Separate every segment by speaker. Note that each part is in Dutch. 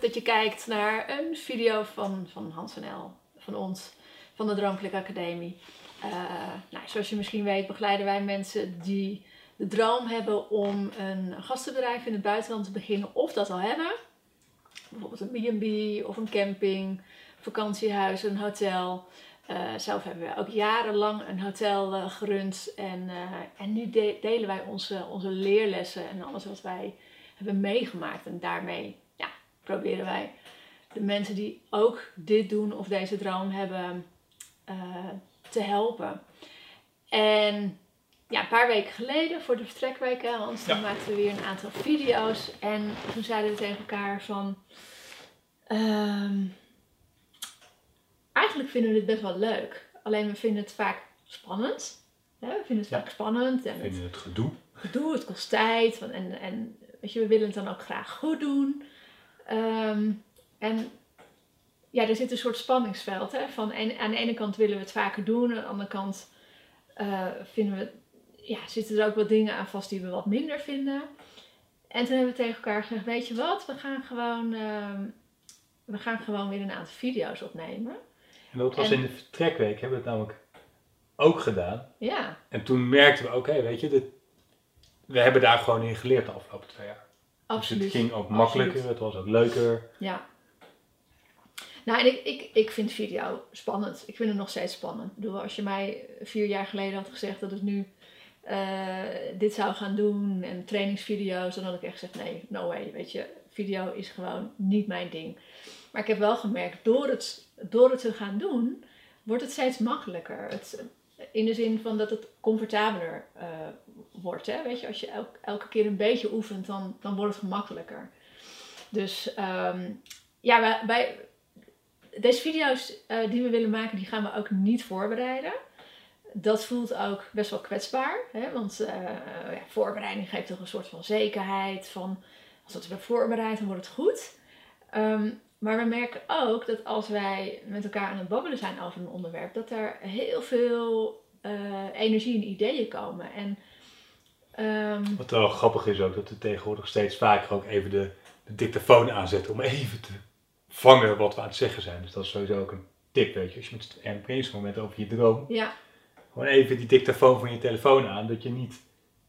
Speaker 1: Dat je kijkt naar een video van, van Hans van ons, van de Droomplek Academie. Eh, nou, zoals je misschien weet begeleiden wij mensen die de droom hebben om een gastenbedrijf in het buitenland te beginnen of dat al hebben. Bijvoorbeeld een B&B of een camping, vakantiehuis, een hotel. Eh, zelf hebben we ook jarenlang een hotel eh, gerund en, en nu de- delen wij onze, onze leerlessen en alles wat wij hebben meegemaakt. En daarmee proberen wij de mensen die ook dit doen of deze droom hebben eh, te helpen. En ja, een paar weken geleden voor de vertrekweken, Hans, toen
Speaker 2: Ja.
Speaker 1: maakten we weer een aantal video's. En toen zeiden we tegen elkaar van... ehm, eigenlijk vinden we dit best wel leuk. Alleen we vinden het vaak spannend. We vinden het
Speaker 2: Ja.
Speaker 1: vaak spannend en
Speaker 2: Ik
Speaker 1: het
Speaker 2: gedoe.
Speaker 1: gedoe, het kost tijd. En, en weet je, we willen het dan ook graag goed doen. Ehm, en ja, er zit een soort spanningsveld. Hè? Van en, aan de ene kant willen we het vaker doen. Aan de andere kant eh, vinden we, ja, zitten er ook wat dingen aan vast die we wat minder vinden. En toen hebben we tegen elkaar gezegd, weet je wat, we gaan gewoon, ehm, we gaan gewoon weer een aantal video's opnemen.
Speaker 2: En dat was
Speaker 1: En-
Speaker 2: in de vertrekweek, hebben we het namelijk ook gedaan.
Speaker 1: Ja,
Speaker 2: En toen merkten we, oké, weet je, dit, we hebben daar gewoon in geleerd de afgelopen twee jaar.
Speaker 1: Absoluut.
Speaker 2: Dus het ging ook makkelijker, het was ook leuker.
Speaker 1: Ja. Nou, en ik, ik, ik vind video spannend. Ik vind het nog steeds spannend. Ik bedoel, als je mij vier jaar geleden had gezegd dat ik nu eh, dit zou gaan doen en trainingsvideo's, dan had ik echt gezegd: nee, no way. Weet je, video is gewoon niet mijn ding. Maar ik heb wel gemerkt, door het, door het te gaan doen, wordt het steeds makkelijker. Het, in de zin van dat het comfortabeler eh, wordt. Hè? Weet je, als je elk- elke keer een beetje oefent, dan, dan wordt het gemakkelijker. Dus ehm, ja, wij, deze video's eh, die we willen maken, die gaan we ook niet voorbereiden. Dat voelt ook best wel kwetsbaar. Hè? Want eh, ja, voorbereiding geeft toch een soort van zekerheid. Van als we het hebben voorbereid, dan wordt het goed. Ehm, maar we merken ook dat als wij met elkaar aan het babbelen zijn over een onderwerp, dat er heel veel energie en ideeën komen. En ehm,
Speaker 2: Wat wel grappig is ook, dat we tegenwoordig steeds vaker ook even de, de dictafoon aanzetten om even te vangen wat we aan het zeggen zijn. Dus dat is sowieso ook een tip, weet je. Als je met een brainstorm bent over je droom,
Speaker 1: ja,
Speaker 2: gewoon even die dictafoon van je telefoon aan, dat je niet,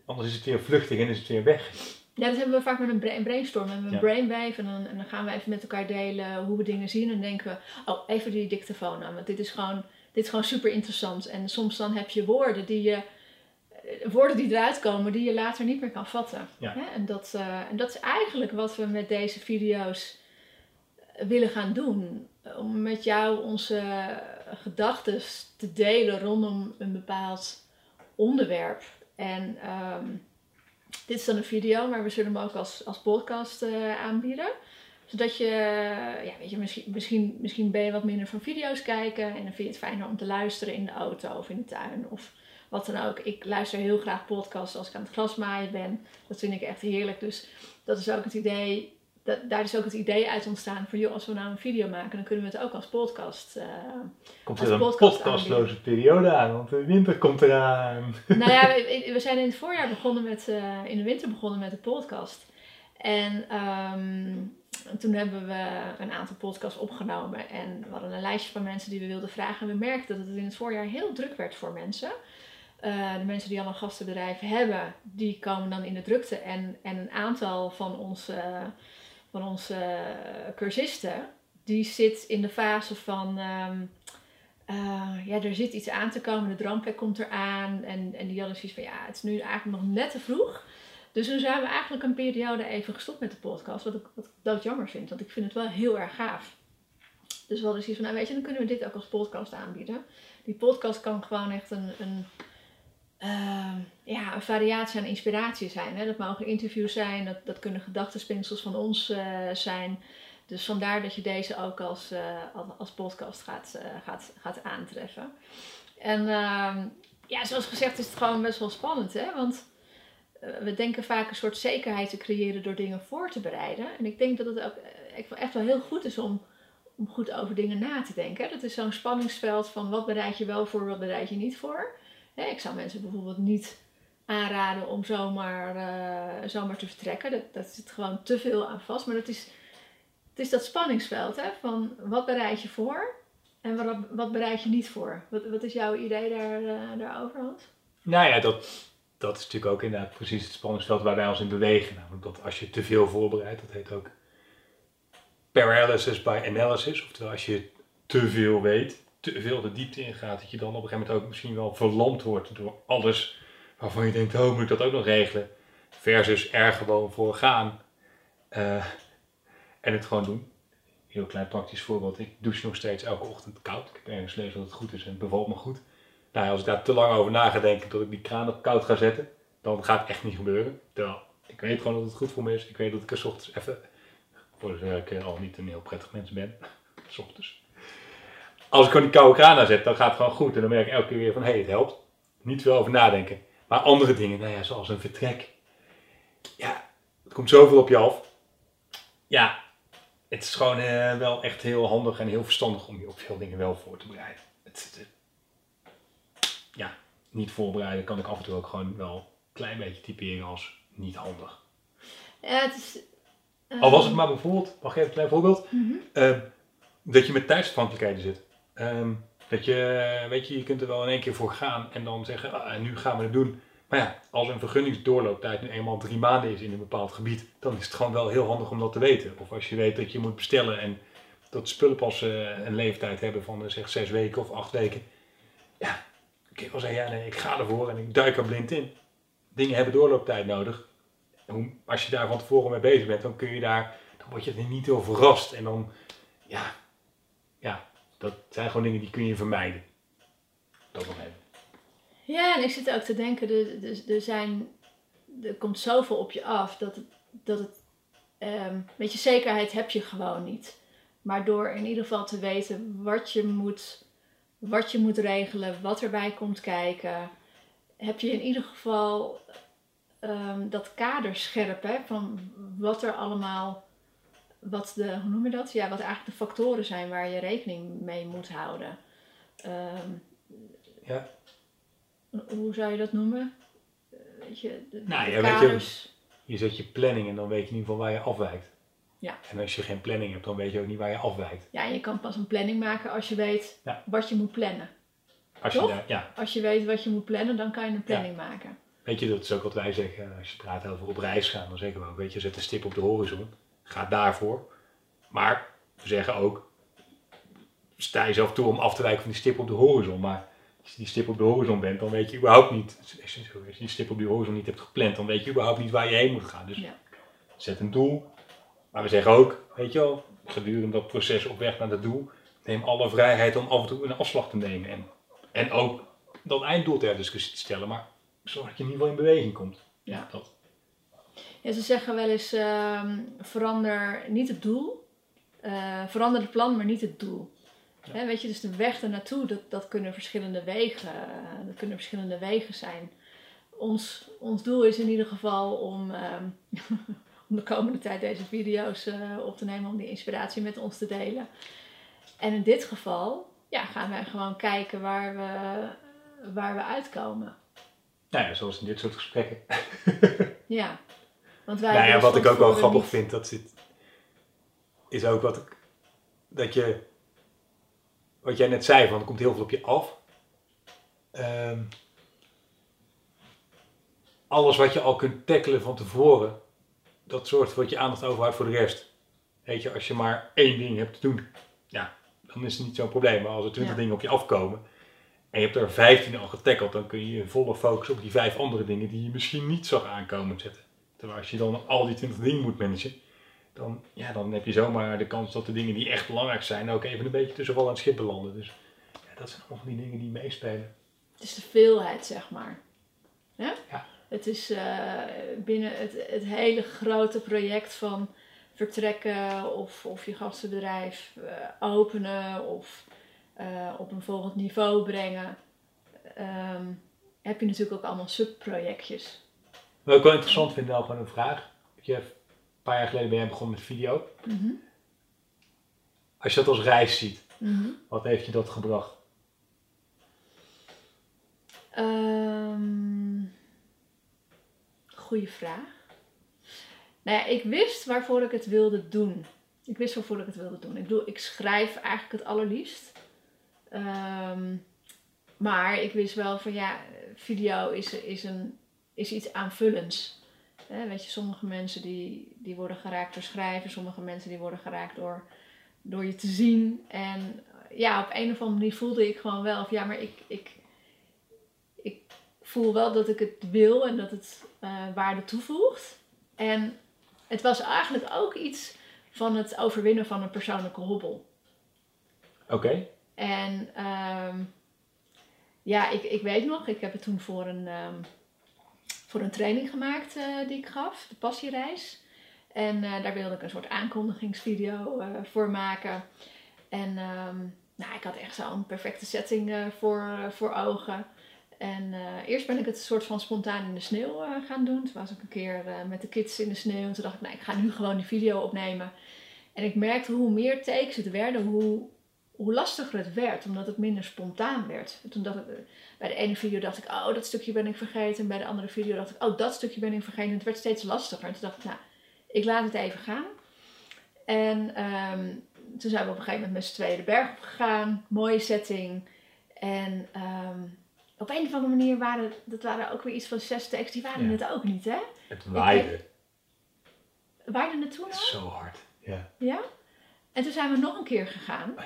Speaker 2: anders is het weer vluchtig en is het weer weg.
Speaker 1: Ja, dat hebben we vaak met een bra- een brainstorm. We hebben een
Speaker 2: Ja.
Speaker 1: brainwave en dan, en dan gaan we even met elkaar delen hoe we dingen zien. En denken we, oh, even die dictafoon aan. Want dit is gewoon, dit is gewoon super interessant. En soms dan heb je woorden die je, eh, woorden die eruit komen die je later niet meer kan vatten.
Speaker 2: Ja.
Speaker 1: Hè? En, dat, eh, en dat is eigenlijk wat we met deze video's eh, willen gaan doen. Om met jou onze gedachten te delen rondom een bepaald onderwerp. En ehm, dit is dan een video, maar we zullen hem ook als, als podcast aanbieden. Zodat je, ja, weet je, misschien, misschien, misschien ben je wat minder van video's kijken. En dan vind je het fijner om te luisteren in de auto of in de tuin of wat dan ook. Ik luister heel graag podcasts als ik aan het grasmaaien ben. Dat vind ik echt heerlijk. Dus dat is ook het idee. Dat, daar is ook het idee uit ontstaan van, joh, als we nou een video maken, dan kunnen we het ook als podcast. eh,
Speaker 2: Komt
Speaker 1: Als
Speaker 2: er een
Speaker 1: podcast
Speaker 2: podcastloze periode aan, want de winter komt eraan.
Speaker 1: nou ja, we, we zijn in het voorjaar begonnen met, eh, in de winter begonnen met de podcast. En ehm, toen hebben we een aantal podcasts opgenomen. En we hadden een lijstje van mensen die we wilden vragen. En we merkten dat het in het voorjaar heel druk werd voor mensen. Eh, de mensen die al een gastenbedrijf hebben, die komen dan in de drukte. En, en een aantal van onze, van onze cursisten, die zit in de fase van... ehm, eh, ja, er zit iets aan te komen, de droomplek komt eraan. En, en die hadden zoiets van, ja, het is nu eigenlijk nog net te vroeg. Dus toen zijn we eigenlijk een periode even gestopt met de podcast. Wat ik, wat ik doodjammer vind, want ik vind het wel heel erg gaaf. Dus we hadden zoiets van, nou weet je, dan kunnen we dit ook als podcast aanbieden. Die podcast kan gewoon echt een, een, ehm, ja, een variatie aan inspiratie zijn. Hè? Dat mogen interviews zijn, dat, dat kunnen gedachtenspinsels van ons eh, zijn. Dus vandaar dat je deze ook als, eh, als, podcast gaat, eh, gaat, gaat aantreffen. En ehm, ja, zoals gezegd is het gewoon best wel spannend, hè? Want we denken vaak een soort zekerheid te creëren door dingen voor te bereiden. En ik denk dat het ook echt wel heel goed is om, om goed over dingen na te denken. Dat is zo'n spanningsveld van wat bereid je wel voor, wat bereid je niet voor. ik zou mensen bijvoorbeeld niet aanraden om zomaar, uh, zomaar te vertrekken. Dat, dat zit gewoon te veel aan vast. Maar dat is, het is dat spanningsveld hè, van wat bereid je voor en wat, wat bereid je niet voor. Wat, wat is jouw idee daar, daarover, Hans?
Speaker 2: Nou ja, dat, dat is natuurlijk ook inderdaad precies het spanningsveld waar wij ons in bewegen. Namelijk dat als je te veel voorbereidt, dat heet ook paralysis by analysis. Oftewel, als je te veel weet, te veel de diepte ingaat, dat je dan op een gegeven moment ook misschien wel verlamd wordt door alles waarvan je denkt, oh, moet ik dat ook nog regelen? Versus er gewoon voor gaan uh, en het gewoon doen. Heel klein praktisch voorbeeld, ik douche nog steeds elke ochtend koud. Ik heb ergens gelezen dat het goed is en het bevalt me goed. Nou, als ik daar te lang over na ga denken dat ik die kraan op koud ga zetten, dan gaat het echt niet gebeuren. Terwijl ik weet gewoon dat het goed voor me is. Ik weet dat ik er s ochtends even voor zover ik al niet een heel prettig mens ben. S ochtends. Als ik gewoon die koude kraan aanzet, dan gaat het gewoon goed. En dan merk ik elke keer weer van, hé, hey, het helpt. Niet veel over nadenken. Maar andere dingen, nou ja, zoals een vertrek. Ja, het komt zoveel op je af. Ja, het is gewoon uh, wel echt heel handig en heel verstandig om je op veel dingen wel voor te bereiden. Het, het, niet voorbereiden kan ik af en toe ook gewoon wel een klein beetje typeren als niet handig.
Speaker 1: Ja, het is,
Speaker 2: al was het maar bijvoorbeeld, mag ik even een klein voorbeeld,
Speaker 1: Mhm.
Speaker 2: Ehm, dat je met tijdsafhankelijkheden zit. Ehm, dat je, weet je, je kunt er wel in één keer voor gaan en dan zeggen, ah, nu gaan we het doen. Maar ja, als een vergunningsdoorlooptijd nu eenmaal drie maanden is in een bepaald gebied, dan is het gewoon wel heel handig om dat te weten. Of als je weet dat je moet bestellen en dat spullen pas eh, een leeftijd hebben van eh, zeg zes weken of acht weken. Ja, kun je zeggen, ja nee, ik ga ervoor en ik duik er blind in. Dingen hebben doorlooptijd nodig als je daar van tevoren mee bezig bent, dan kun je daar, dan word je er niet door verrast. En dan, ja, ja, dat zijn gewoon dingen die kun je vermijden. Dat nog even.
Speaker 1: Ja, en ik zit ook te denken, er, er, er zijn, er komt zoveel op je af dat het, dat het um, met je zekerheid heb je gewoon niet. Maar door in ieder geval te weten wat je moet, wat je moet regelen, wat erbij komt kijken, heb je in ieder geval um, dat kader scherp hè, van wat er allemaal, wat de, hoe noem je dat? Ja, wat eigenlijk de factoren zijn waar je rekening mee moet houden. Um,
Speaker 2: ja.
Speaker 1: Hoe zou je dat noemen? Weet je,
Speaker 2: de, nou, de ja, kaders... weet je, je zet je planning en dan weet je in ieder geval waar je afwijkt.
Speaker 1: Ja.
Speaker 2: En als je geen planning hebt, dan weet je ook niet waar je afwijkt.
Speaker 1: Ja, en je kan pas een planning maken als je weet
Speaker 2: ja.
Speaker 1: wat je moet plannen.
Speaker 2: Als
Speaker 1: Toch?
Speaker 2: je, daar, ja.
Speaker 1: als je weet wat je moet plannen, dan kan je een planning
Speaker 2: ja.
Speaker 1: maken.
Speaker 2: Weet je, dat is ook wat wij zeggen als je praat over op reis gaan. Dan zeggen we ook, weet je, zet een stip op de horizon. Ga daarvoor. Maar we zeggen ook, sta jezelf toe om af te wijken van die stip op de horizon. Maar als je die stip op de horizon bent, dan weet je überhaupt niet, als je die stip op die horizon niet hebt gepland, dan weet je überhaupt niet waar je heen moet gaan. Dus zet een doel. Maar we zeggen ook, weet je wel, gedurende dat proces op weg naar dat doel, neem alle vrijheid om af en toe een afslag te nemen. En, en ook dat einddoel ter discussie te stellen. Maar zorg dat je in ieder geval in beweging komt.
Speaker 1: Ja.
Speaker 2: Dat.
Speaker 1: Ja, ze zeggen wel eens, ehm, verander niet het doel. Eh, verander het plan, maar niet het doel.
Speaker 2: Ja.
Speaker 1: Weet je, dus de weg ernaartoe, dat, dat kunnen verschillende wegen, eh, dat kunnen verschillende wegen zijn. Ons, ons doel is in ieder geval om, ehm, om de komende tijd deze video's eh, op te nemen, om die inspiratie met ons te delen. En in dit geval ja, gaan wij gewoon kijken waar we, waar we uitkomen.
Speaker 2: Nou ja, zoals in dit soort gesprekken.
Speaker 1: Ja, want wij
Speaker 2: nou ja, wat ik ook wel grappig
Speaker 1: niet-
Speaker 2: vind, dat zit, is ook wat ik, dat je, wat jij net zei, van er komt heel veel op je af. Ehm, alles wat je al kunt tackelen van tevoren, dat zorgt voor dat je aandacht overhoudt voor de rest. Weet je, als je maar één ding hebt te doen, ja, dan is het niet zo'n probleem. Maar als er twintig
Speaker 1: Ja.
Speaker 2: dingen op je afkomen en je hebt er 15 al getackeld, dan kun je je volle focus op die vijf andere dingen die je misschien niet zag aankomen zetten. Terwijl als je dan al die 20 dingen moet managen, dan, ja, dan heb je zomaar de kans dat de dingen die echt belangrijk zijn ook even een beetje tussen wal en het schip belanden. Dus ja, dat zijn allemaal van die dingen die meespelen.
Speaker 1: Het is de veelheid, zeg maar. Hè?
Speaker 2: Ja.
Speaker 1: Het is eh, binnen het, het hele grote project van vertrekken of, of je gastenbedrijf eh, openen of eh, op een volgend niveau brengen. ehm, heb je natuurlijk ook allemaal subprojectjes.
Speaker 2: Wat ik wel interessant vind, nou gewoon een vraag. Je, een paar jaar geleden ben jij begonnen met video.
Speaker 1: Mhm.
Speaker 2: Als je dat als reis ziet,
Speaker 1: Mhm.
Speaker 2: wat heeft je dat gebracht?
Speaker 1: Ehm, goeie vraag. Nou ja, ik wist waarvoor ik het wilde doen. Ik wist waarvoor ik het wilde doen. Ik bedoel, ik schrijf eigenlijk het allerliefst. Ehm, maar ik wist wel van ja, video is, is, een, is iets aanvullends. Weet je, sommige mensen die, die worden geraakt door schrijven, sommige mensen die worden geraakt door, door je te zien. En ja, op een of andere manier voelde ik gewoon wel van ja, maar ik, ik voel wel dat ik het wil en dat het eh, waarde toevoegt. En het was eigenlijk ook iets van het overwinnen van een persoonlijke hobbel.
Speaker 2: Oké.
Speaker 1: En ehm, ja, ik, ik weet nog, ik heb het toen voor een, ehm, voor een training gemaakt eh, die ik gaf, de passiereis. En eh, daar wilde ik een soort aankondigingsvideo voor maken. En ehm, nou, ik had echt zo'n perfecte setting voor, voor ogen. En eh, eerst ben ik het soort van spontaan in de sneeuw eh, gaan doen. Toen was ik een keer eh, met de kids in de sneeuw. En toen dacht ik, nou, ik ga nu gewoon die video opnemen. En ik merkte hoe meer takes het werden, hoe, hoe lastiger het werd. Omdat het minder spontaan werd. En toen dacht ik, bij de ene video dacht ik, oh, dat stukje ben ik vergeten. En bij de andere video dacht ik, oh, dat stukje ben ik vergeten. En het werd steeds lastiger. En toen dacht ik, nou, ik laat het even gaan. En ehm, toen zijn we op een gegeven moment met z'n tweeën de berg op gegaan. Mooie setting. En ehm, op een of andere manier waren dat waren ook weer iets van zes takes. Die waren
Speaker 2: Ja.
Speaker 1: het ook niet, hè?
Speaker 2: Het waaide.
Speaker 1: Waren het toen al?
Speaker 2: zo hard. Ja.
Speaker 1: Ja. En toen zijn we nog een keer gegaan.
Speaker 2: Oh.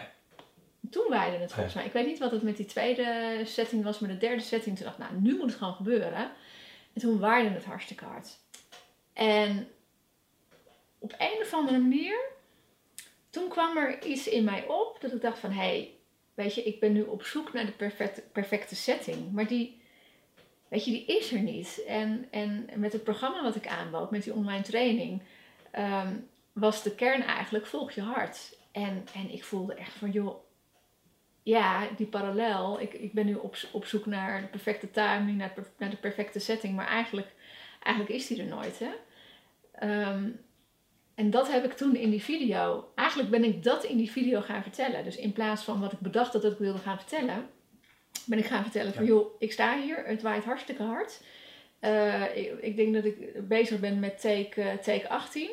Speaker 1: Toen waaide het volgens mij. Ik weet niet wat het met die tweede setting was, maar de derde setting. Toen dacht ik, nou, nu moet het gewoon gebeuren. En toen waaide het hartstikke hard. En op een of andere manier, toen kwam er iets in mij op dat ik dacht van, hé, hey, weet je, ik ben nu op zoek naar de perfecte, perfecte setting. Maar die, weet je, die is er niet. En, en met het programma wat ik aanbood, met die online training, ehm, was de kern eigenlijk volg je hart. En, en ik voelde echt van, joh, ja, die parallel. Ik, ik ben nu op, op zoek naar de perfecte timing, naar, naar de perfecte setting. Maar eigenlijk, eigenlijk is die er nooit, hè. Ehm, en dat heb ik toen in die video. Eigenlijk ben ik dat in die video gaan vertellen. Dus in plaats van wat ik bedacht dat ik wilde gaan vertellen, ben ik gaan vertellen van
Speaker 2: Ja.
Speaker 1: joh, ik sta hier, het waait hartstikke hard. Eh, ik, ik denk dat ik bezig ben met take, eh, take 18.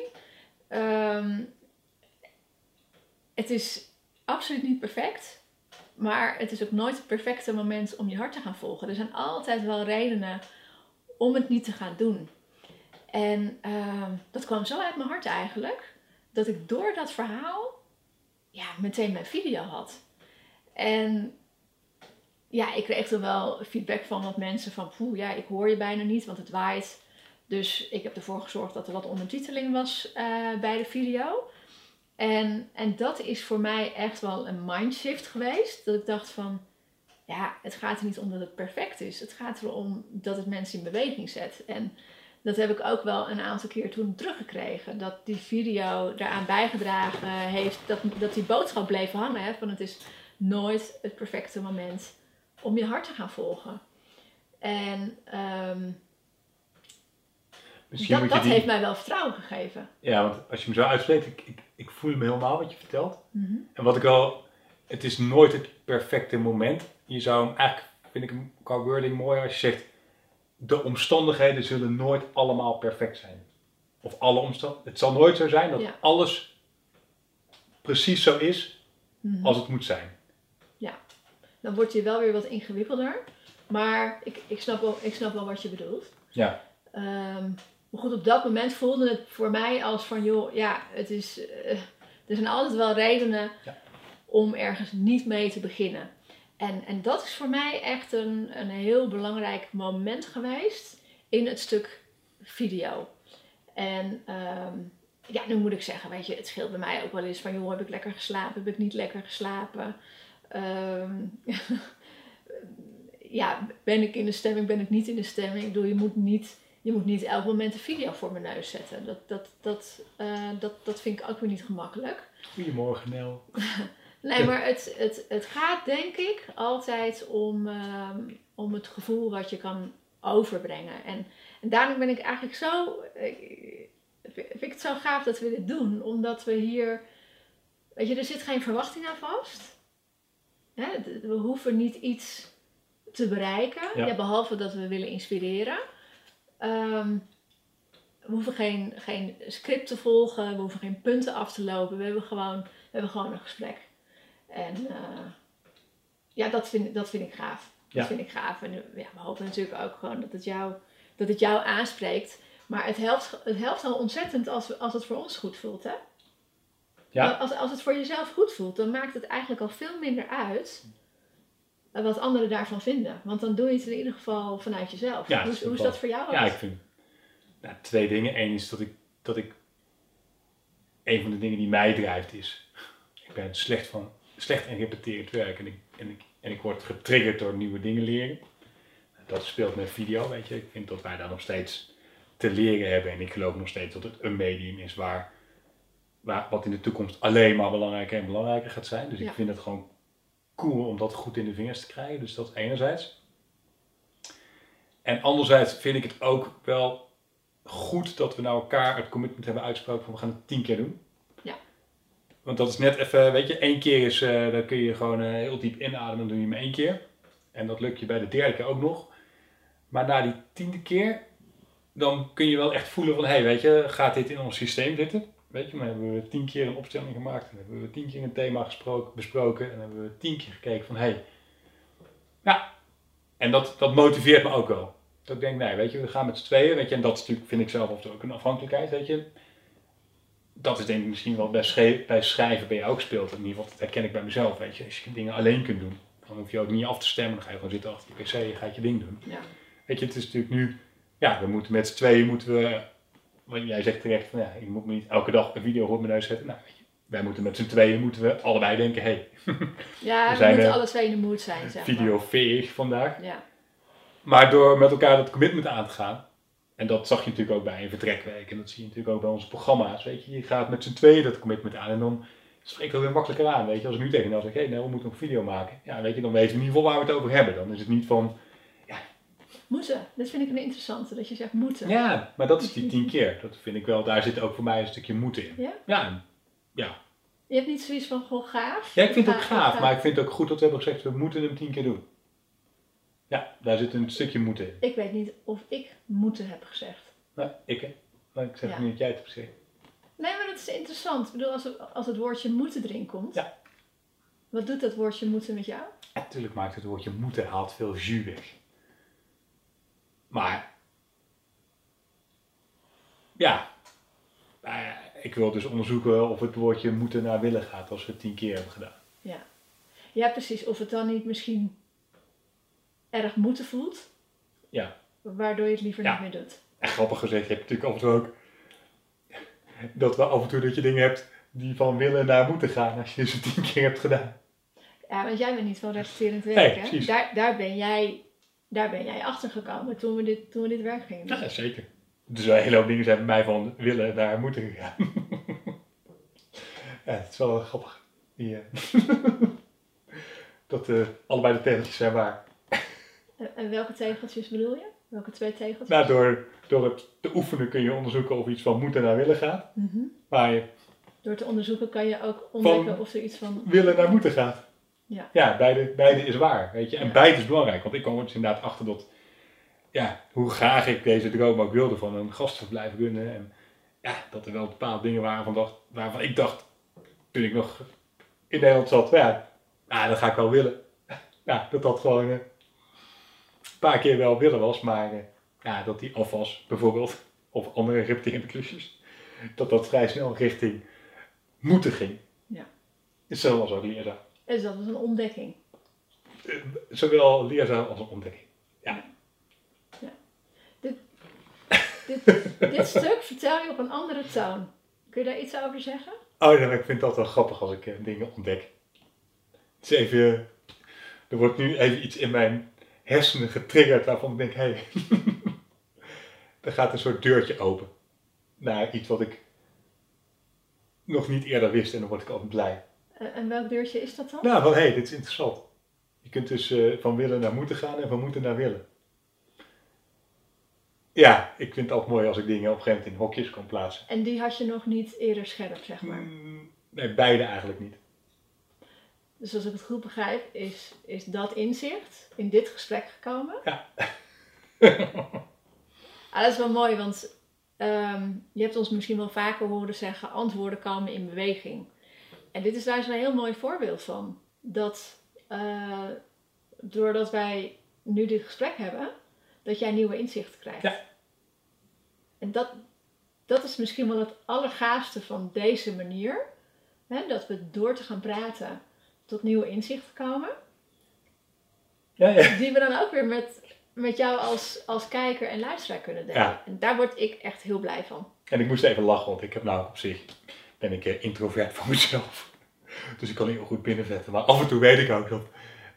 Speaker 1: Ehm, het is absoluut niet perfect, maar het is ook nooit het perfecte moment om je hart te gaan volgen. Er zijn altijd wel redenen om het niet te gaan doen. En ehm, dat kwam zo uit mijn hart eigenlijk, dat ik door dat verhaal ja, meteen mijn video had. En ja, ik kreeg er wel feedback van wat mensen van, poeh, ja, ik hoor je bijna niet, want het waait. Dus ik heb ervoor gezorgd dat er wat ondertiteling was eh, bij de video. En, en dat is voor mij echt wel een mindshift geweest. Dat ik dacht van, ja, het gaat er niet om dat het perfect is. Het gaat erom dat het mensen in beweging zet. En dat heb ik ook wel een aantal keer toen teruggekregen. Dat die video daaraan bijgedragen heeft, dat, dat die boodschap bleef hangen. Hè, van het is nooit het perfecte moment om je hart te gaan volgen. En ehm,
Speaker 2: Misschien
Speaker 1: dat,
Speaker 2: die...
Speaker 1: heeft mij wel vertrouwen gegeven.
Speaker 2: Ja, want als je me zo uitspreekt, ik, ik, ik voel me helemaal wat je vertelt.
Speaker 1: Mhm.
Speaker 2: En wat ik wel, het is nooit het perfecte moment. Je zou hem eigenlijk, vind ik hem qua wording mooi als je zegt, de omstandigheden zullen nooit allemaal perfect zijn. Of alle omstandigheden. Het zal nooit zo zijn dat
Speaker 1: Ja.
Speaker 2: alles precies zo is
Speaker 1: Mhm.
Speaker 2: als het moet zijn.
Speaker 1: Dan wordt je wel weer wat ingewikkelder. Maar ik, ik, snap, wel, ik snap wel wat je bedoelt.
Speaker 2: Ja,
Speaker 1: Ehm, maar goed, op dat moment voelde het voor mij als van, joh, ja, het is, eh, er zijn altijd wel redenen
Speaker 2: Ja.
Speaker 1: om ergens niet mee te beginnen. En, en dat is voor mij echt een, een heel belangrijk moment geweest in het stuk video. En ehm, ja, nu moet ik zeggen, weet je, het scheelt bij mij ook wel eens van, joh, heb ik lekker geslapen, heb ik niet lekker geslapen? Ehm, ja, ben ik in de stemming, ben ik niet in de stemming. Ik bedoel, je moet niet, je moet niet elk moment een video voor mijn neus zetten. Dat, dat, dat, eh, dat, dat vind ik ook weer niet gemakkelijk.
Speaker 2: Goedemorgen Nel.
Speaker 1: Nee, maar het, het, het gaat denk ik altijd om, ehm, om het gevoel wat je kan overbrengen. En, en daarom ben ik eigenlijk zo. Ik, vind ik het zo gaaf dat we dit doen, omdat we hier. Weet je, er zit geen verwachting aan vast. Hè, we hoeven niet iets te bereiken,
Speaker 2: Ja.
Speaker 1: ja, behalve dat we willen inspireren. Ehm, we hoeven geen, geen script te volgen, we hoeven geen punten af te lopen. We hebben gewoon, we hebben gewoon een gesprek. En eh, ja, dat vind, dat vind ik gaaf.
Speaker 2: Ja.
Speaker 1: Dat vind ik gaaf. En ja, we hopen natuurlijk ook gewoon dat het jou, dat het jou aanspreekt. Maar het helpt, het helpt al ontzettend als, als het voor ons goed voelt. Hè?
Speaker 2: Ja.
Speaker 1: Als, als het voor jezelf goed voelt, dan maakt het eigenlijk al veel minder uit eh, wat anderen daarvan vinden. Want dan doe je het in ieder geval vanuit jezelf.
Speaker 2: Ja,
Speaker 1: hoe, hoe is dat voor jou?
Speaker 2: Ja, ik vind nou, twee dingen. Eén is dat ik, dat ik, een van de dingen die mij drijft is, ik ben slecht van, slecht in repeterend werk en ik, en ik, en ik word getriggerd door nieuwe dingen leren. Dat speelt met video, weet je. Ik vind dat wij daar nog steeds te leren hebben en ik geloof nog steeds dat het een medium is waar, waar wat in de toekomst alleen maar belangrijker en belangrijker gaat zijn. Dus
Speaker 1: Ja.
Speaker 2: ik vind het gewoon cool om dat goed in de vingers te krijgen. Dus dat enerzijds. En anderzijds vind ik het ook wel goed dat we naar elkaar het commitment hebben uitgesproken van we gaan het tien keer doen. Want dat is net even, weet je, één keer is, eh dan kun je gewoon eh, heel diep inademen, dan doe je maar één keer. En dat lukt je bij de derde keer ook nog. Maar na die tiende keer, dan kun je wel echt voelen van, hé, hey, weet je, gaat dit in ons systeem zitten? Weet je, maar hebben we tien keer een opstelling gemaakt, en hebben we tien keer een thema gesproken, besproken, en hebben we tien keer gekeken van, hé, hey, ja. En dat, dat motiveert me ook wel. Dat ik denk, nee, weet je, we gaan met z'n tweeën, weet je, en dat is natuurlijk, vind ik zelf ook een afhankelijkheid, weet je. Dat is denk ik misschien wel bij, schre- bij schrijven bij jou ook speelt. In ieder geval, dat herken ik bij mezelf, weet je. Als je dingen alleen kunt doen, dan hoef je ook niet af te stemmen. Dan ga je gewoon zitten achter je pc en ga je je ding doen.
Speaker 1: Ja.
Speaker 2: Weet je, het is natuurlijk nu, ja, we moeten met z'n tweeën, moeten we, want jij zegt terecht van, ja, je moet me niet elke dag een video voor mijn neus zetten. Nou, weet je, wij moeten met z'n tweeën, moeten we allebei denken, hé, hey,
Speaker 1: Ja,
Speaker 2: We
Speaker 1: moeten
Speaker 2: eh,
Speaker 1: alle twee in de mood zijn, zeg maar.
Speaker 2: video veeg vandaag.
Speaker 1: Ja.
Speaker 2: Maar door met elkaar dat commitment aan te gaan, en dat zag je natuurlijk ook bij een vertrekweek, en dat zie je natuurlijk ook bij onze programma's, weet je, je gaat met z'n tweeën dat commitment aan en dan spreekt dat weer makkelijker aan, weet je. Als ik nu tegen jou zeg, hé, nou, we moeten nog een video maken, ja, weet je, dan weten we in ieder geval waar we het over hebben. Dan is het niet van,
Speaker 1: Moeten. Dat vind ik een interessante, dat je zegt moeten.
Speaker 2: ja, maar dat is die tien keer. Dat vind ik wel, daar zit ook voor mij een stukje moed in.
Speaker 1: Ja?
Speaker 2: Ja, ja.
Speaker 1: Je hebt niet zoiets van, goh, gaaf.
Speaker 2: ja ik vind het ook
Speaker 1: Ga-
Speaker 2: gaaf,
Speaker 1: ga-
Speaker 2: maar ik vind het ook goed dat we hebben gezegd, we moeten hem tien keer doen. Ja, daar zit een stukje moed in.
Speaker 1: Ik weet niet of ik moeten heb gezegd.
Speaker 2: Nou, ik, hè. Maar ik zeg
Speaker 1: Ja.
Speaker 2: nu dat jij het hebt gezegd.
Speaker 1: Nee, maar dat is interessant. Ik bedoel, als, er- als het woordje moeten erin komt.
Speaker 2: Ja.
Speaker 1: Wat doet dat woordje moeten met jou?
Speaker 2: Natuurlijk maakt het woordje moeten haalt veel jus weg. Maar, ja, nou ja, ik wil dus onderzoeken of het woordje moeten naar willen gaat als we het tien keer hebben gedaan.
Speaker 1: Ja. Ja, precies. Of het dan niet misschien erg moeten voelt.
Speaker 2: Ja.
Speaker 1: Waardoor je het liever
Speaker 2: Ja.
Speaker 1: niet meer doet.
Speaker 2: En grappig gezegd, je hebt natuurlijk af en toe ook dat we af en toe dat je dingen hebt die van willen naar moeten gaan als je ze tien keer hebt gedaan.
Speaker 1: Ja, want jij bent niet van repeterend werk,
Speaker 2: Nee,
Speaker 1: hè?
Speaker 2: precies.
Speaker 1: Daar, daar, ben jij, daar ben jij achter gekomen toen we dit, toen we dit werk gingen doen.
Speaker 2: Ja, zeker. Dus een hele hoop dingen zijn bij mij van willen naar moeten gegaan. ja, het is wel grappig. Die, eh, dat eh, allebei de tegeltjes zijn waar.
Speaker 1: En, welke tegeltjes bedoel je? Welke twee tegeltjes?
Speaker 2: Nou, door, door het te oefenen kun je onderzoeken of iets van moeten naar willen gaat.
Speaker 1: Mhm.
Speaker 2: Maar je
Speaker 1: Door te onderzoeken kan je ook ontdekken of er iets van...
Speaker 2: willen naar moeten gaat.
Speaker 1: Ja.
Speaker 2: Ja, beide, beide is waar, weet je. En
Speaker 1: Ja.
Speaker 2: beide is belangrijk, want ik kwam er dus inderdaad achter dat, ja, hoe graag ik deze droom ook wilde van een gastverblijf runnen. En ja, dat er wel bepaalde dingen waren van dacht, waarvan ik dacht, toen ik nog in Nederland zat, ja, ah, dat ga ik wel willen. Ja, dat dat gewoon eh, paar keer wel willen was, maar eh, ja, dat die afwas bijvoorbeeld, of andere repeterende klusjes, dat dat vrij snel richting moeten ging.
Speaker 1: Ja.
Speaker 2: Hetzelfde als ook leerzaam.
Speaker 1: Dus dat was een ontdekking.
Speaker 2: Eh, Zowel leerzaam als een ontdekking.
Speaker 1: Dit, dit stuk vertel je op een andere toon. Kun je daar iets over zeggen?
Speaker 2: Oh ja, ik vind dat wel grappig als ik eh, dingen ontdek. Het is even, er wordt nu even iets in mijn hersenen getriggerd waarvan ik denk, hé, hey, er gaat een soort deurtje open naar iets wat ik nog niet eerder wist en dan word ik altijd blij.
Speaker 1: En, en welk deurtje is dat dan?
Speaker 2: Nou, van hé, hey, dit is interessant. Je kunt dus eh, van willen naar moeten gaan en van moeten naar willen. Ja, ik vind het altijd mooi als ik dingen op een gegeven moment in hokjes kan plaatsen.
Speaker 1: En die had je nog niet eerder scherp, zeg maar.
Speaker 2: Mm, nee, beide eigenlijk niet.
Speaker 1: Dus als ik het goed begrijp, is, is dat inzicht in dit gesprek gekomen.
Speaker 2: Ja.
Speaker 1: ah, dat is wel mooi, want ehm, je hebt ons misschien wel vaker horen zeggen: antwoorden komen in beweging. En dit is daar een heel mooi voorbeeld van. Dat uh, doordat wij nu dit gesprek hebben, dat jij nieuwe inzichten krijgt.
Speaker 2: Ja.
Speaker 1: En dat, dat is misschien wel het allergaafste van deze manier. Hè? Dat we door te gaan praten tot nieuwe inzichten komen.
Speaker 2: Ja, ja.
Speaker 1: Die we dan ook weer met, met jou als, als kijker en luisteraar kunnen delen.
Speaker 2: Ja.
Speaker 1: En daar word ik echt heel blij van.
Speaker 2: En ik moest even lachen, want ik heb nou op zich, ben ik eh, introvert van mezelf. Dus ik kan niet heel goed binnenvetten. Maar af en toe weet ik ook dat,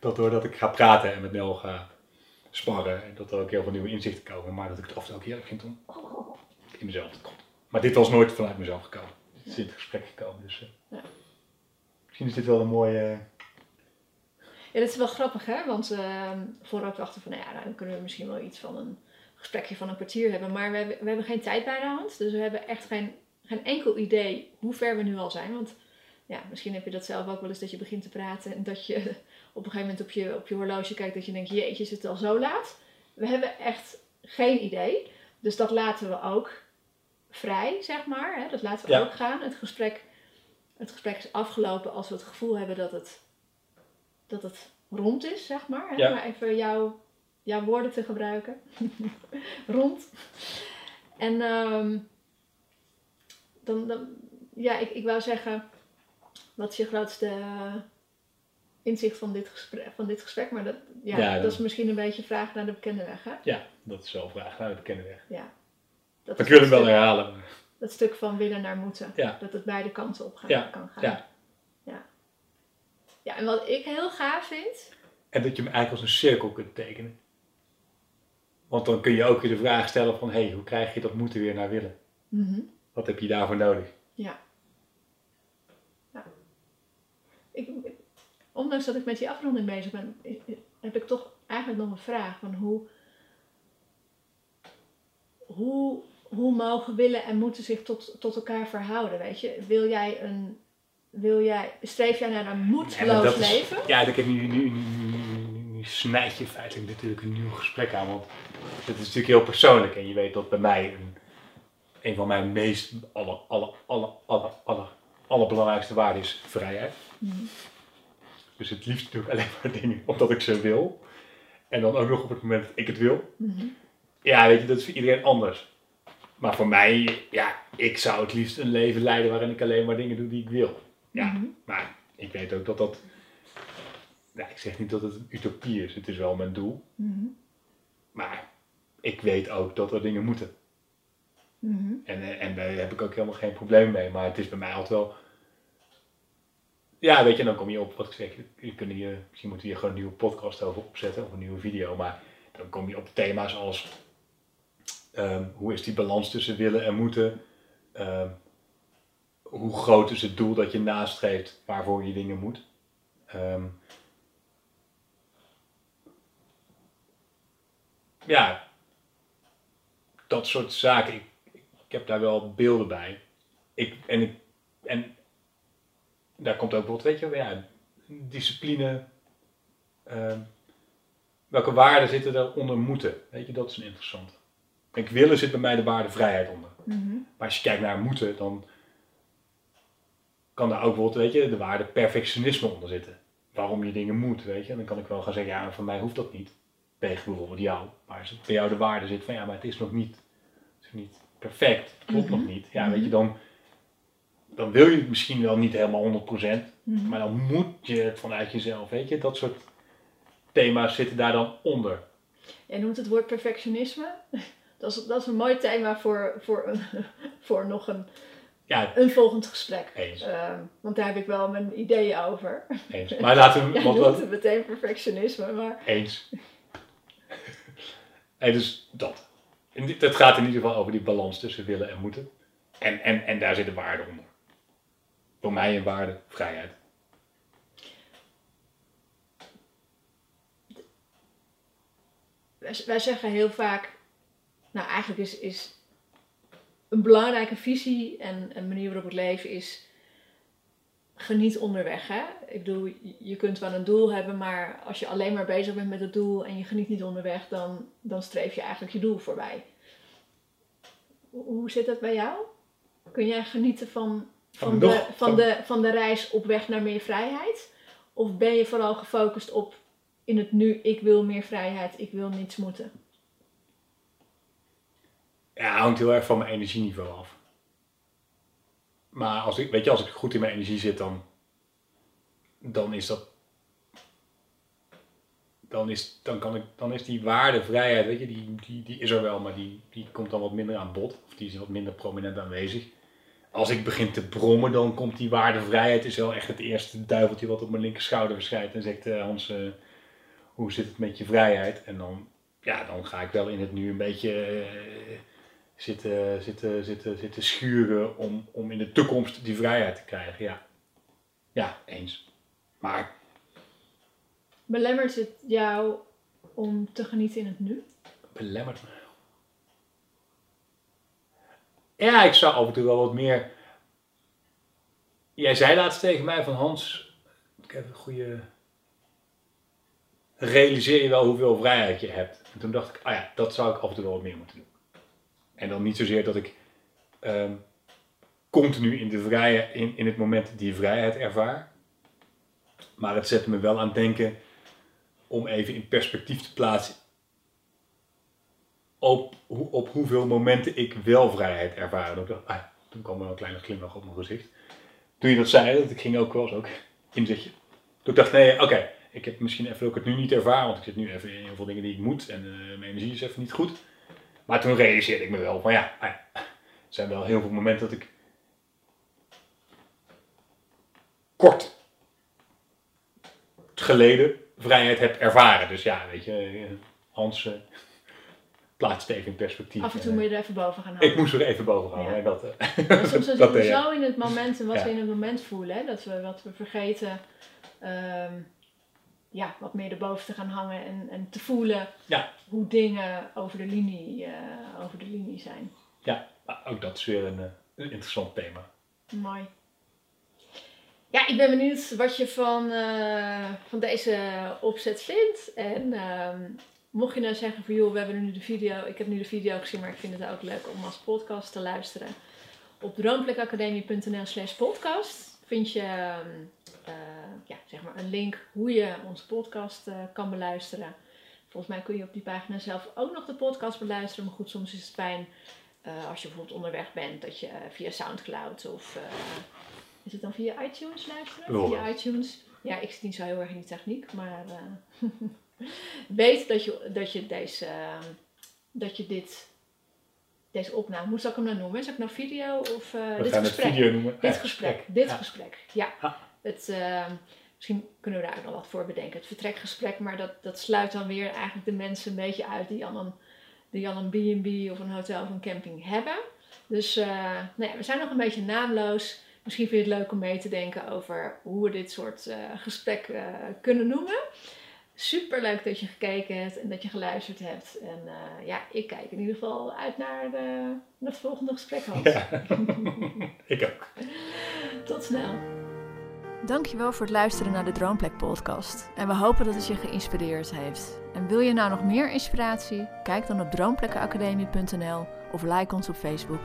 Speaker 2: dat doordat ik ga praten en met Nel ga sparren, en dat er ook heel veel nieuwe inzichten komen. Maar dat ik het af en toe ook heerlijk vind om in mezelf te komen. Maar dit was nooit vanuit mezelf gekomen. Het is in het gesprek gekomen. Dus uh,
Speaker 1: Ja.
Speaker 2: Misschien is dit wel een mooie...
Speaker 1: Ja, dat is wel grappig, hè? Want uh, vooruit dachten van, nou ja, dan kunnen we misschien wel iets van een gesprekje van een kwartier hebben. Maar we hebben, we hebben geen tijd bij de hand. Dus we hebben echt geen, geen enkel idee hoe ver we nu al zijn. Want ja, misschien heb je dat zelf ook wel eens dat je begint te praten en dat je op een gegeven moment op je, op je horloge kijkt dat je denkt, jeetje, is het al zo laat? We hebben echt geen idee. Dus dat laten we ook vrij, zeg maar. Hè? Dat laten we
Speaker 2: Ja.
Speaker 1: ook gaan. Het gesprek, het gesprek is afgelopen als we het gevoel hebben dat het, dat het rond is, zeg maar. Hè?
Speaker 2: Ja.
Speaker 1: Maar even jouw, jouw woorden te gebruiken. rond. En ehm, dan, dan, ja, ik, ik wou zeggen, wat is je grootste inzicht van dit gesprek? Van dit gesprek? Maar dat, ja,
Speaker 2: Ja,
Speaker 1: dat is misschien een beetje vraag naar de bekende weg, hè?
Speaker 2: Ja, dat is wel een vraag naar de bekende weg.
Speaker 1: Ja. Dat
Speaker 2: Maar ik wil hem wel herhalen.
Speaker 1: Dat stuk van willen naar moeten.
Speaker 2: Ja.
Speaker 1: Dat het beide kanten op gaan,
Speaker 2: Ja,
Speaker 1: kan gaan.
Speaker 2: ja.
Speaker 1: ja. Ja, en wat ik heel gaaf vind...
Speaker 2: En dat je hem eigenlijk als een cirkel kunt tekenen. Want dan kun je ook weer de vraag stellen van, hé, hey, hoe krijg je dat moeten weer naar willen?
Speaker 1: Mhm.
Speaker 2: Wat heb je daarvoor nodig?
Speaker 1: Ja. ja. Ik, ondanks dat ik met die afronding bezig ben, heb ik toch eigenlijk nog een vraag van hoe, hoe, hoe mogen willen en moeten zich tot, tot elkaar verhouden, weet je? Wil jij een, wil jij, streef jij naar een
Speaker 2: Ja,
Speaker 1: moedloos
Speaker 2: dat is-
Speaker 1: leven?
Speaker 2: Ja, ik heb nu, nu, nu, nu, nu- nu snijd je feitelijk natuurlijk een nieuw gesprek aan. Want het is natuurlijk heel persoonlijk. En je weet dat bij mij een, een van mijn meest, aller, aller, aller, aller, allerbelangrijkste waarden is vrijheid.
Speaker 1: Mhm.
Speaker 2: Dus het liefst doe ik alleen maar dingen omdat ik ze wil. En dan ook nog op het moment dat ik het wil.
Speaker 1: Mhm.
Speaker 2: Ja, weet je, dat is voor iedereen anders. Maar voor mij, ja, ik zou het liefst een leven leiden waarin ik alleen maar dingen doe die ik wil. Ja,
Speaker 1: Mhm.
Speaker 2: maar ik weet ook dat dat. Nou, ik zeg niet dat het een utopie is, het is wel mijn doel.
Speaker 1: Mhm.
Speaker 2: Maar ik weet ook dat er dingen moeten.
Speaker 1: Mhm.
Speaker 2: En, eh, en daar heb ik ook helemaal geen probleem mee. Maar het is bij mij altijd wel. Ja, weet je, dan kom je op wat ik zeg. Je kunt hier, misschien moeten we hier gewoon een nieuwe podcast over opzetten of een nieuwe video. Maar dan kom je op thema's als ehm, hoe is die balans tussen willen en moeten? Ehm, hoe groot is het doel dat je nastreeft waarvoor je dingen moet? Ehm, ja, dat soort zaken. Ik, ik heb daar wel beelden bij. Ik, en, ik, en daar komt ook bijvoorbeeld, weet je ja, discipline. welke waarden zitten er onder moeten? Weet je, dat is een interessant. Ik willen zit bij mij de waarde vrijheid onder.
Speaker 1: Mhm.
Speaker 2: Maar als je kijkt naar moeten, dan kan daar ook bijvoorbeeld, weet je, de waarde perfectionisme onder zitten. Waarom je dingen moet, weet je. Dan kan ik wel gaan zeggen, ja, van mij hoeft dat niet. Tegen bijvoorbeeld jou. Maar als het bij jou de waarde zit van, ja, maar het is nog niet, het is niet perfect. Het klopt
Speaker 1: Mhm.
Speaker 2: nog niet. Ja, weet je, dan, dan wil je het misschien wel niet helemaal 100%.
Speaker 1: Mhm.
Speaker 2: Maar dan moet je het vanuit jezelf, weet je. Dat soort thema's zitten daar dan onder.
Speaker 1: Jij noemt het woord perfectionisme. Dat is, dat is een mooi thema voor, voor, voor nog een,
Speaker 2: Ja,
Speaker 1: een volgend gesprek.
Speaker 2: eens.
Speaker 1: Ehm, want daar heb ik wel mijn ideeën over.
Speaker 2: eens. Maar laten we, want wat,
Speaker 1: meteen perfectionisme, maar
Speaker 2: eens. En dus dat. En dit- het gaat in ieder geval over die balans tussen willen en moeten. En, en, en daar zit een waarde onder. Voor mij een waarde, vrijheid.
Speaker 1: wij, wij zeggen heel vaak, nou eigenlijk is, is een belangrijke visie en een manier waarop het leven is, geniet onderweg. Hè? Ik bedoel, je- kunt wel een doel hebben, maar als je alleen maar bezig bent met het doel en je geniet niet onderweg, dan, dan streef je eigenlijk je doel voorbij. Hoe- Hoe zit dat bij jou? Kun jij genieten van, van,
Speaker 2: Van
Speaker 1: de,
Speaker 2: nog-
Speaker 1: van,
Speaker 2: van-
Speaker 1: de, van de reis op weg naar meer vrijheid? Of ben je vooral gefocust op in het nu, ik wil meer vrijheid, ik wil niets moeten?
Speaker 2: Ja, hangt heel erg van mijn energieniveau af. Maar als ik, weet je, als ik goed in mijn energie zit, dan, dan is dat. Dan is, dan, kan ik, dan is die waarde, vrijheid, weet je, die, die, die is er wel, maar die, die komt dan wat minder aan bod. Of die is wat minder prominent aanwezig. Als ik begin te brommen, dan komt die waarde, vrijheid, is wel echt het eerste duiveltje wat op mijn linker schouder verschijnt en zegt, eh, Hans, eh, hoe zit het met je vrijheid? En dan, ja, dan ga ik wel in het nu een beetje eh, zitten, zitten, zitten, zitten schuren om, om in de toekomst die vrijheid te krijgen. Ja, ja eens. Maar
Speaker 1: Belemmert het jou om te genieten in het nu?
Speaker 2: belemmert me. Ja, ik zou af en toe wel wat meer. Jij zei laatst tegen mij van Hans, ik heb een goede. Realiseer je wel hoeveel vrijheid je hebt? En toen dacht ik, ah ja, dat zou ik af en toe wel wat meer moeten doen. En dan niet zozeer dat ik ehm, continu in, de vrije, in, in het moment die vrijheid ervaar. Maar het zette me wel aan het denken om even in perspectief te plaatsen op, op hoeveel momenten ik wel vrijheid ervaar. En ik dacht, ah, toen kwam er een kleine glimlach op mijn gezicht. Toen je dat zei, dat ik ging ook wel eens ook inzetje. Toen dacht ik, nee, oké, ik heb misschien even ook het nu niet ervaren, want ik zit nu even in heel veel dingen die ik moet en eh, mijn energie is even niet goed. Maar toen realiseerde ik me wel van ja, er zijn wel heel veel momenten dat ik kort geleden vrijheid heb ervaren. Dus ja, weet je, eh, Hans eh, plaatst even in perspectief.
Speaker 1: Af en toe
Speaker 2: Eh,
Speaker 1: moet je er even boven gaan houden.
Speaker 2: ik moest er even boven gaan.
Speaker 1: Ja.
Speaker 2: Dat, eh,
Speaker 1: soms
Speaker 2: dat
Speaker 1: we
Speaker 2: deed jij.
Speaker 1: zo in het moment en wat
Speaker 2: Ja.
Speaker 1: we in het moment voelen, hè, dat we wat we vergeten, ehm, ja, wat meer erboven te gaan hangen en, en te voelen
Speaker 2: Ja.
Speaker 1: hoe dingen over de linie, eh, over de linie zijn.
Speaker 2: Ja, maar ook dat is weer een, eh, een interessant thema.
Speaker 1: Mooi. Ja, ik ben benieuwd wat je van, eh, van deze opzet vindt. En ehm, mocht je nou zeggen van joh, we hebben nu de video, ik heb nu de video gezien, maar ik vind het ook leuk om als podcast te luisteren. Op droomplekacademie.nl slash podcast vind je ehm, eh, ja, zeg maar een link hoe je onze podcast eh, kan beluisteren. Volgens mij kun je op die pagina zelf ook nog de podcast beluisteren. Maar goed, soms is het fijn eh, als je bijvoorbeeld onderweg bent, dat je via Soundcloud of is het dan via iTunes luisteren? Via iTunes. Ja, ik zit niet zo heel erg in die techniek, maar weet dat je, dat je deze, dat je dit, deze opname, hoe zou ik hem nou noemen? Zou ik nou video of
Speaker 2: We
Speaker 1: dit
Speaker 2: gaan
Speaker 1: gesprek?
Speaker 2: het video noemen.
Speaker 1: Dit gesprek, dit
Speaker 2: Ja.
Speaker 1: gesprek, ja. Het, eh, misschien kunnen we daar ook nog wat voor bedenken. Het vertrekgesprek, maar dat, dat sluit dan weer eigenlijk de mensen een beetje uit die al een, die al een B&B of een hotel of een camping hebben. Dus eh, nou ja, we zijn nog een beetje naamloos. Misschien vind je het leuk om mee te denken over hoe we dit soort eh gesprek eh, kunnen noemen. Super leuk dat je gekeken hebt en dat je geluisterd hebt. En ja, ik kijk in ieder geval uit naar, de, naar het volgende gesprek. Hans.
Speaker 2: Ja. ik ook.
Speaker 1: Tot snel. Dankjewel voor het luisteren naar de Droomplek podcast. En we hopen dat het je geïnspireerd heeft. En wil je nou nog meer inspiratie? Kijk dan op droomplekkenacademie.nl of like ons op Facebook.